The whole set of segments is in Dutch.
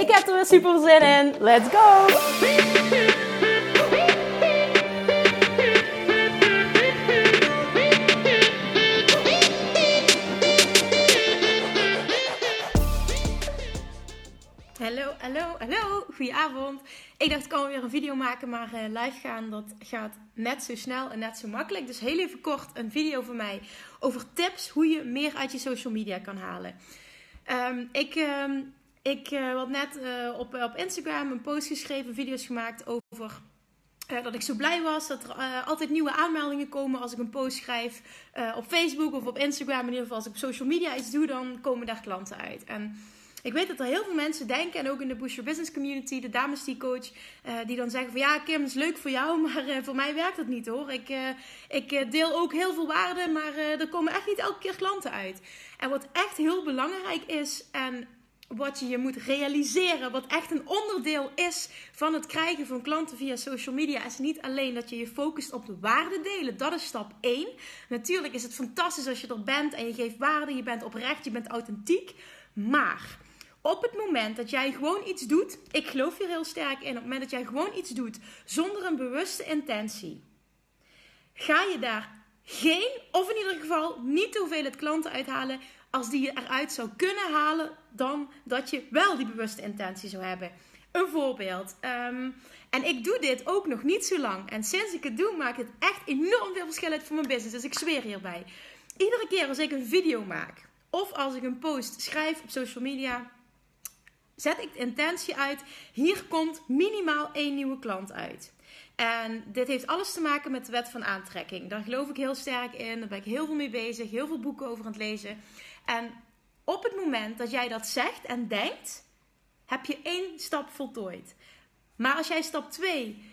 Ik heb er weer super zin in. Let's go! Hallo, hallo, hallo. Goedenavond. Ik dacht ik kan weer een video maken, maar uh, live gaan dat gaat net zo snel en net zo makkelijk. Dus heel even kort een video van mij over tips hoe je meer uit je social media kan halen. Um, ik um, ik uh, had net uh, op, op Instagram een post geschreven, video's gemaakt over uh, dat ik zo blij was dat er altijd nieuwe aanmeldingen komen als ik een post schrijf op Facebook of op Instagram. In ieder geval als ik op social media iets doe, dan komen daar klanten uit. En ik weet dat er heel veel mensen denken, en ook in de Boost Your Business community, de dames die coach, die dan zeggen van ja Kim, is leuk voor jou, maar voor mij werkt het niet hoor. Ik, ik deel ook heel veel waarde, maar er komen echt niet elke keer klanten uit. En wat echt heel belangrijk is, en wat je je moet realiseren, wat echt een onderdeel is van het krijgen van klanten via social media, is niet alleen dat je je focust op de waarde delen. Dat is stap 1. Natuurlijk is het fantastisch als je er bent en je geeft waarde, je bent oprecht, je bent authentiek. Maar op het moment dat jij gewoon iets doet, ik geloof hier heel sterk in, op het moment dat jij gewoon iets doet zonder een bewuste intentie, ga je daar geen, of in ieder geval niet de hoeveelheid klanten uithalen als die je eruit zou kunnen halen dan dat je wel die bewuste intentie zou hebben. Een voorbeeld. Um, en ik doe dit ook nog niet zo lang. En sinds ik het doe, maakt het echt enorm veel verschil uit voor mijn business. Dus ik zweer hierbij. Iedere keer als ik een video maak, of als ik een post schrijf op social media, zet ik de intentie uit. Hier komt minimaal één nieuwe klant uit. En dit heeft alles te maken met de wet van aantrekking. Daar geloof ik heel sterk in. Daar ben ik heel veel mee bezig. Heel veel boeken over aan het lezen. En op het moment dat jij dat zegt en denkt, heb je één stap voltooid. Maar als jij stap 2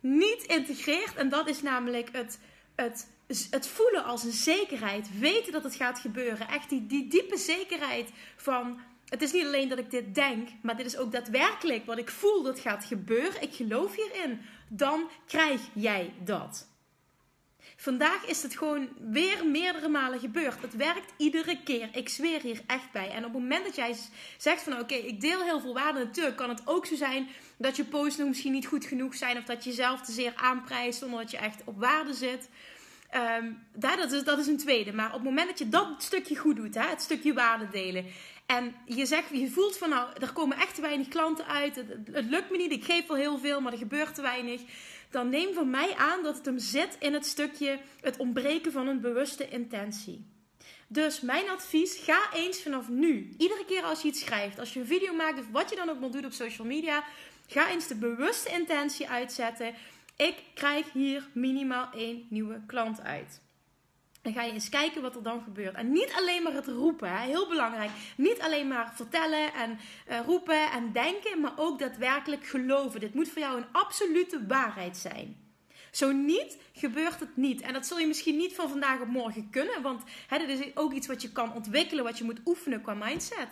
niet integreert, en dat is namelijk het, het, het voelen als een zekerheid, weten dat het gaat gebeuren, echt die, die diepe zekerheid van. Het is niet alleen dat ik dit denk, maar dit is ook daadwerkelijk wat ik voel dat gaat gebeuren. Ik geloof hierin. Dan krijg jij dat. Vandaag is het gewoon weer meerdere malen gebeurd. Het werkt iedere keer. Ik zweer hier echt bij. En op het moment dat jij zegt van oké, ik deel heel veel waarde. Natuurlijk kan het ook zo zijn dat je posts misschien niet goed genoeg zijn. Of dat je jezelf te zeer aanprijst zonder dat je echt op waarde zit. Um, dat, is, dat is een tweede. Maar op het moment dat je dat stukje goed doet, hè, het stukje waarde delen. En je, zegt, je voelt van nou, er komen echt te weinig klanten uit. Het, lukt me niet, ik geef wel heel veel, maar er gebeurt te weinig dan neem van mij aan dat het hem zit in het stukje het ontbreken van een bewuste intentie. Dus mijn advies, ga eens vanaf nu, iedere keer als je iets schrijft, als je een video maakt of wat je dan ook maar doet op social media, ga eens de bewuste intentie uitzetten. Ik krijg hier minimaal één nieuwe klant uit. Dan ga je eens kijken wat er dan gebeurt. En niet alleen maar het roepen, heel belangrijk. Niet alleen maar vertellen en uh, roepen en denken, maar ook daadwerkelijk geloven. Dit moet voor jou een absolute waarheid zijn. Zo niet, gebeurt het niet. En dat zul je misschien niet van vandaag op morgen kunnen, want hè, is ook iets wat je kan ontwikkelen, wat je moet oefenen qua mindset.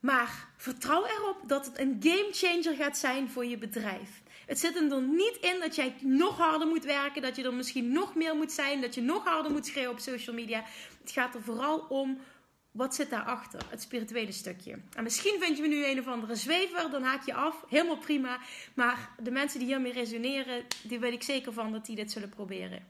Maar vertrouw erop dat het een game changer gaat zijn voor je bedrijf. Het zit er dan niet in dat jij nog harder moet werken, dat je er misschien nog meer moet zijn, dat je nog harder moet schreeuwen op social media. Het gaat er vooral om wat zit daarachter, het spirituele stukje. En misschien vind je me nu een of andere zwever, dan haak je af, helemaal prima. Maar de mensen die hiermee resoneren, die weet ik zeker van dat die dit zullen proberen.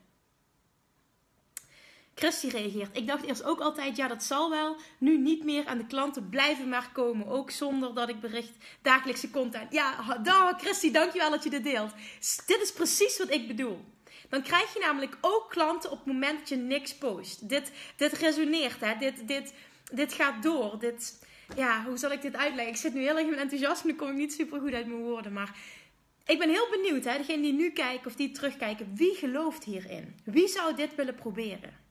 Christy reageert. Ik dacht eerst ook altijd, ja, dat zal wel. Nu niet meer en de klanten blijven maar komen. Ook zonder dat ik bericht dagelijkse content. Ja, dag Christy, dankjewel dat je dit deelt. Dit is precies wat ik bedoel. Dan krijg je namelijk ook klanten op het moment dat je niks post. Dit, dit resoneert, hè. Dit, dit, dit gaat door. Dit, ja, hoe zal ik dit uitleggen? Ik zit nu heel erg in mijn enthousiasme. Dan kom ik niet super goed uit mijn woorden. Maar ik ben heel benieuwd, hè. Degene die nu kijken of die terugkijken. Wie gelooft hierin? Wie zou dit willen proberen?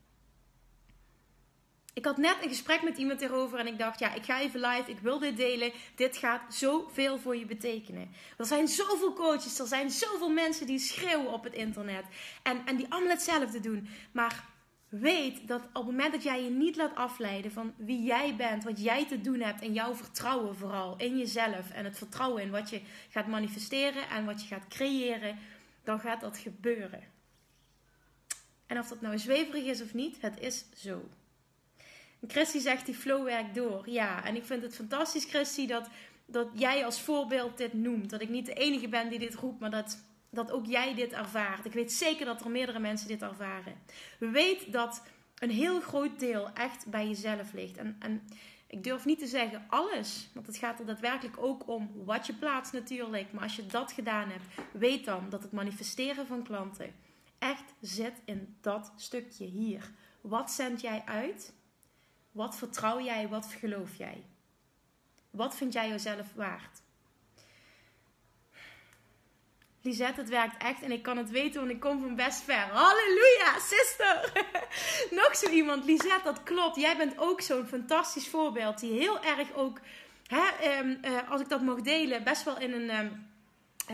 Ik had net een gesprek met iemand erover en ik dacht, ja, ik ga even live, ik wil dit delen. Dit gaat zoveel voor je betekenen. Er zijn zoveel coaches, er zijn zoveel mensen die schreeuwen op het internet en, en die allemaal hetzelfde doen. Maar weet dat op het moment dat jij je niet laat afleiden van wie jij bent, wat jij te doen hebt en jouw vertrouwen vooral in jezelf en het vertrouwen in wat je gaat manifesteren en wat je gaat creëren, dan gaat dat gebeuren. En of dat nou zweverig is of niet, het is zo. En Christy zegt die flow werkt door. Ja, en ik vind het fantastisch, Christy, dat, dat jij als voorbeeld dit noemt. Dat ik niet de enige ben die dit roept, maar dat, dat ook jij dit ervaart. Ik weet zeker dat er meerdere mensen dit ervaren. Weet dat een heel groot deel echt bij jezelf ligt. En, en ik durf niet te zeggen alles, want het gaat er daadwerkelijk ook om wat je plaatst natuurlijk. Maar als je dat gedaan hebt, weet dan dat het manifesteren van klanten echt zit in dat stukje hier. Wat zend jij uit? Wat vertrouw jij? Wat geloof jij? Wat vind jij jezelf waard? Lisette, het werkt echt en ik kan het weten, want ik kom van best ver. Halleluja, sister! Nog zo iemand, Lisette, dat klopt. Jij bent ook zo'n fantastisch voorbeeld die heel erg ook, hè, ehm, eh, als ik dat mag delen, best wel in een. Ehm,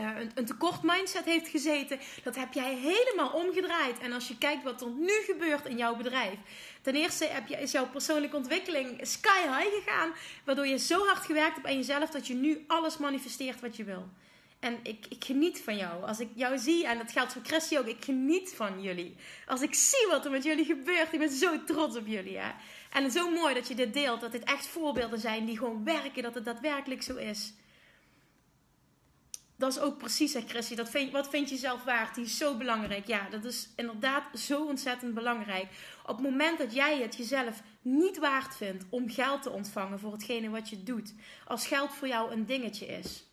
een, een, tekort mindset heeft gezeten. Dat heb jij helemaal omgedraaid. En als je kijkt wat er nu gebeurt in jouw bedrijf. Ten eerste heb je, is jouw persoonlijke ontwikkeling sky high gegaan. Waardoor je zo hard gewerkt hebt aan jezelf dat je nu alles manifesteert wat je wil. En ik, ik geniet van jou. Als ik jou zie, en dat geldt voor Christy ook, ik geniet van jullie. Als ik zie wat er met jullie gebeurt, ik ben zo trots op jullie. Hè? En zo mooi dat je dit deelt, dat dit echt voorbeelden zijn die gewoon werken, dat het daadwerkelijk zo is dat is ook precies, hè, Chrissy. Dat vind, wat vind je zelf waard? Die is zo belangrijk. Ja, dat is inderdaad zo ontzettend belangrijk. Op het moment dat jij het jezelf niet waard vindt om geld te ontvangen voor hetgene wat je doet, als geld voor jou een dingetje is,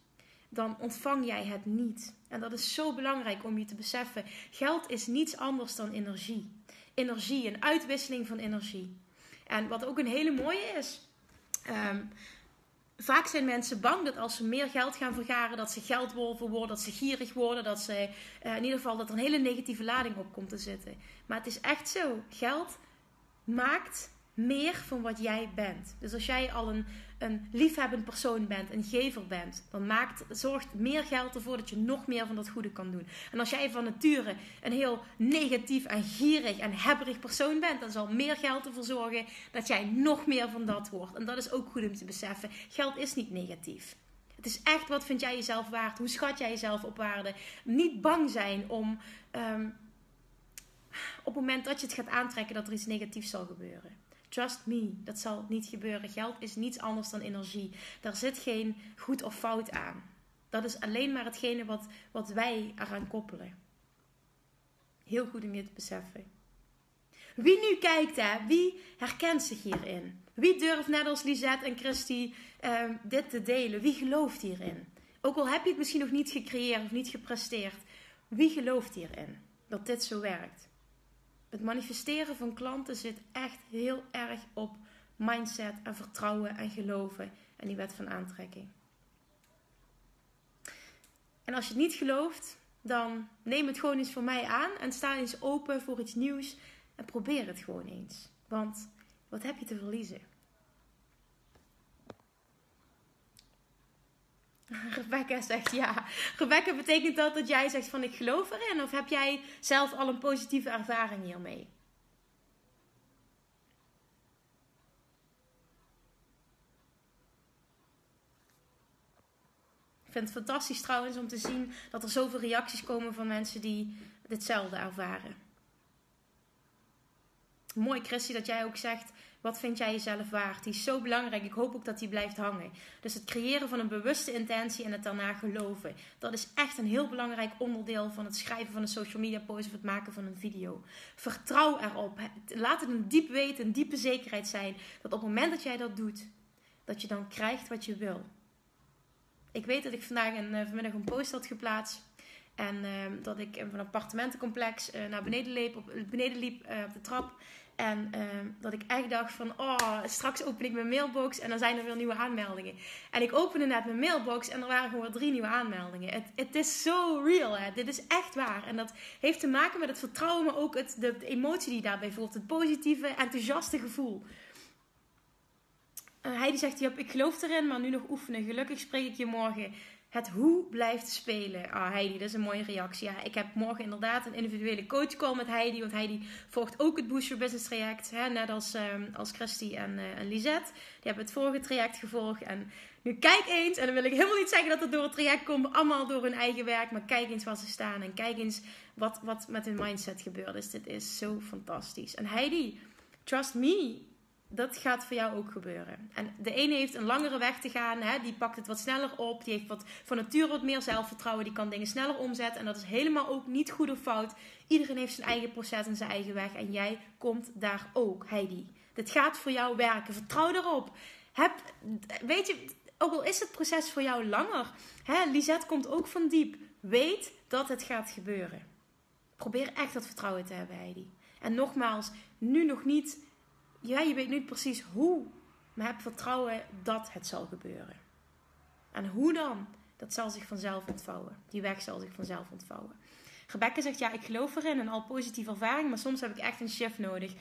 dan ontvang jij het niet. En dat is zo belangrijk om je te beseffen. Geld is niets anders dan energie. Energie, een uitwisseling van energie. En wat ook een hele mooie is. Ehm, vaak zijn mensen bang dat als ze meer geld gaan vergaren, dat ze geldwolven worden, dat ze gierig worden, dat ze uh, in ieder geval dat er een hele negatieve lading op komt te zitten. Maar het is echt zo. Geld maakt meer van wat jij bent. Dus als jij al een, een liefhebbend persoon bent, een gever bent, dan maakt, zorgt meer geld ervoor dat je nog meer van dat goede kan doen. En als jij van nature een heel negatief en gierig en hebberig persoon bent, dan zal meer geld ervoor zorgen dat jij nog meer van dat wordt. En dat is ook goed om te beseffen. Geld is niet negatief. Het is echt wat vind jij jezelf waard? Hoe schat jij jezelf op waarde? Niet bang zijn om um, op het moment dat je het gaat aantrekken dat er iets negatiefs zal gebeuren. Trust me, dat zal niet gebeuren. Geld is niets anders dan energie. Daar zit geen goed of fout aan. Dat is alleen maar hetgene wat, wat wij eraan koppelen. Heel goed om je te beseffen. Wie nu kijkt, hè, wie herkent zich hierin? Wie durft net als Lisette en Christy uh, dit te delen? Wie gelooft hierin? Ook al heb je het misschien nog niet gecreëerd of niet gepresteerd. Wie gelooft hierin dat dit zo werkt? Het manifesteren van klanten zit echt heel erg op mindset en vertrouwen en geloven en die wet van aantrekking. En als je het niet gelooft, dan neem het gewoon eens voor mij aan en sta eens open voor iets nieuws en probeer het gewoon eens. Want wat heb je te verliezen? Rebecca zegt ja. Rebecca, betekent dat dat jij zegt van ik geloof erin? Of heb jij zelf al een positieve ervaring hiermee? Ik vind het fantastisch trouwens om te zien dat er zoveel reacties komen van mensen die hetzelfde ervaren. Mooi, Christy, dat jij ook zegt wat vind jij jezelf waard? Die is zo belangrijk. Ik hoop ook dat die blijft hangen. Dus het creëren van een bewuste intentie en het daarna geloven. Dat is echt een heel belangrijk onderdeel van het schrijven van een social media post of het maken van een video. Vertrouw erop. Laat het een diep weten, een diepe zekerheid zijn. Dat op het moment dat jij dat doet, dat je dan krijgt wat je wil. Ik weet dat ik vandaag een, uh, vanmiddag een post had geplaatst. En uh, dat ik van een appartementencomplex uh, naar beneden liep, op, liep op de trap. En uh, dat ik echt dacht van, oh, straks open ik mijn mailbox en dan zijn er weer nieuwe aanmeldingen. En ik opende net mijn mailbox en er waren gewoon drie nieuwe aanmeldingen. Het, is zo real, hè. Dit is echt waar. En dat heeft te maken met het vertrouwen, maar ook het, de, emotie die daarbij voelt. Het positieve, enthousiaste gevoel. Heidi zegt, ja, ik geloof erin, maar nu nog oefenen. Gelukkig spreek ik je morgen. Het hoe blijft spelen. Ah, Heidi, dat is een mooie reactie. Ik heb morgen inderdaad een individuele coach call met Heidi. Want Heidi volgt ook het Boost Your Business traject. Hè, net als, um, als Christy en, uh, Lisette. Die hebben het vorige traject gevolgd. En nu kijk eens, en dan wil ik helemaal niet zeggen dat het door het traject komt. Allemaal door hun eigen werk. Maar kijk eens waar ze staan. En kijk eens wat, wat met hun mindset gebeurd is. Dit is zo fantastisch. En Heidi, trust me dat gaat voor jou ook gebeuren. En de ene heeft een langere weg te gaan, hè, die pakt het wat sneller op, die heeft wat, van nature wat meer zelfvertrouwen, die kan dingen sneller omzetten. En dat is helemaal ook niet goed of fout. Iedereen heeft zijn eigen proces en zijn eigen weg. En jij komt daar ook, Heidi. Dit gaat voor jou werken. Vertrouw erop. Heb, weet je, ook al is het proces voor jou langer, hè, Lisette komt ook van diep. Weet dat het gaat gebeuren. Probeer echt dat vertrouwen te hebben, Heidi. En nogmaals, nu nog niet ja, je weet niet precies hoe, maar heb vertrouwen dat het zal gebeuren. En hoe dan? Dat zal zich vanzelf ontvouwen. Die weg zal zich vanzelf ontvouwen. Rebecca zegt, ja, ik geloof erin en al positieve ervaring, maar soms heb ik echt een shift nodig.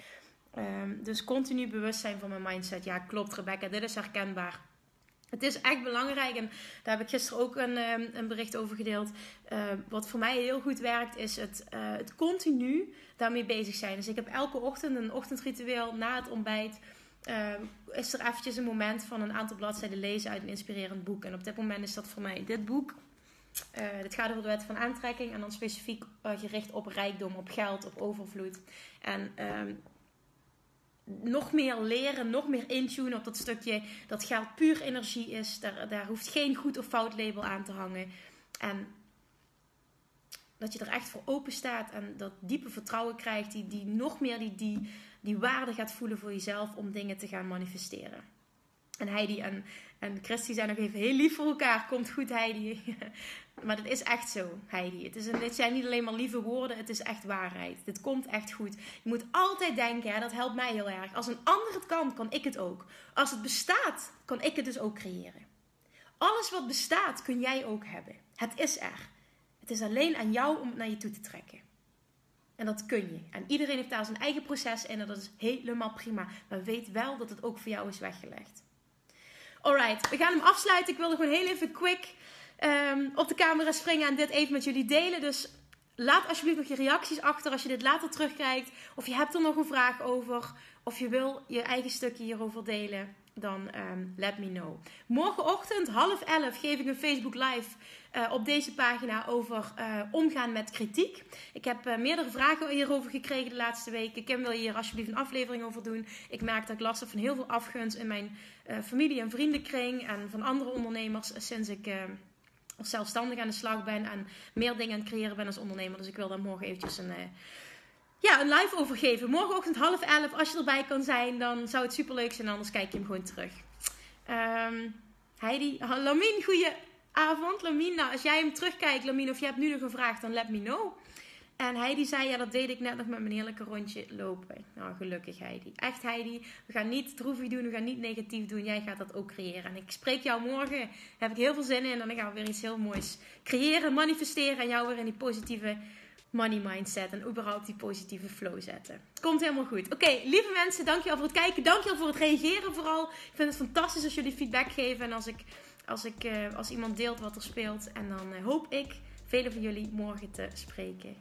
Um, dus continu bewust zijn van mijn mindset. Ja, klopt Rebecca, dit is herkenbaar. Het is echt belangrijk en daar heb ik gisteren ook een, ehm, een bericht over gedeeld. Ehm, wat voor mij heel goed werkt, is het, uh, het continu daarmee bezig zijn. Dus ik heb elke ochtend een ochtendritueel na het ontbijt. Ehm, is er eventjes een moment van een aantal bladzijden lezen uit een inspirerend boek. En op dit moment is dat voor mij dit boek. Uh, gaat over de wet van aantrekking en dan specifiek uh, gericht op rijkdom, op geld, op overvloed. En nog meer leren, nog meer intunen op dat stukje dat geld puur energie is. Daar, daar hoeft geen goed of fout label aan te hangen. En dat je er echt voor open staat en dat diepe vertrouwen krijgt, die, die nog meer die, die, die waarde gaat voelen voor jezelf om dingen te gaan manifesteren. En Heidi en, en Christy zijn nog even heel lief voor elkaar. Komt goed, Heidi. maar dat is echt zo, Heidi. Het, is het zijn niet alleen maar lieve woorden, het is echt waarheid. Dit komt echt goed. Je moet altijd denken, ja, dat helpt mij heel erg. Als een ander het kan, kan ik het ook. Als het bestaat, kan ik het dus ook creëren. Alles wat bestaat, kun jij ook hebben. Het is er. Het is alleen aan jou om het naar je toe te trekken. En dat kun je. En iedereen heeft daar zijn eigen proces in en dat is helemaal prima. Maar weet wel dat het ook voor jou is weggelegd. Alright, we gaan hem afsluiten. Ik wilde gewoon heel even quick um, op de camera springen en dit even met jullie delen. Dus laat alsjeblieft nog je reacties achter als je dit later terugkijkt. Of je hebt er nog een vraag over. Of je wil je eigen stukje hierover delen. Dan um, let me know. Morgenochtend half elf geef ik een Facebook live uh, op deze pagina over uh, omgaan met kritiek. Ik heb uh, meerdere vragen hierover gekregen de laatste weken. Kim wil hier alsjeblieft een aflevering over doen. Ik merk dat ik last heb van heel veel afgunst in mijn familie- en vriendenkring. En van andere ondernemers sinds ik als zelfstandig aan de slag ben. En meer dingen aan het creëren ben als ondernemer. Dus ik wil daar morgen eventjes een ja, een live over geven. Morgenochtend half elf, als je erbij kan zijn, dan zou het super leuk zijn. Anders kijk je hem gewoon terug. Um, Heidi, Lamien, goeie avond. Lamien, nou, als jij hem terugkijkt, Lamien, of je hebt nu nog een vraag, dan let me know. En Heidi zei, ja, dat deed ik net nog met mijn heerlijke rondje lopen. Nou, gelukkig Heidi. Echt Heidi, we gaan niet droevig doen, we gaan niet negatief doen. Jij gaat dat ook creëren. En ik spreek jou morgen, daar heb ik heel veel zin in. En dan gaan we weer iets heel moois creëren, manifesteren. En jou weer in die positieve money mindset en überhaupt die positieve flow zetten. Komt helemaal goed. Oké, lieve mensen, dankjewel voor het kijken. Dankjewel voor het reageren vooral. Ik vind het fantastisch als jullie feedback geven en als, ik, als, ik, uh, als iemand deelt wat er speelt. En dan uh, hoop ik velen van jullie morgen te spreken.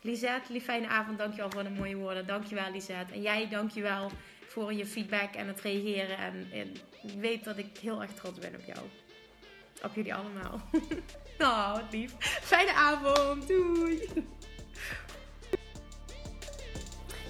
Lisette, lief fijne avond. Dankjewel voor de mooie woorden. Dankjewel Lisette. En jij, dankjewel voor je feedback en het reageren. En, en weet dat ik heel erg trots ben op jou. Op jullie allemaal. wat lief. Fijne avond. Doei.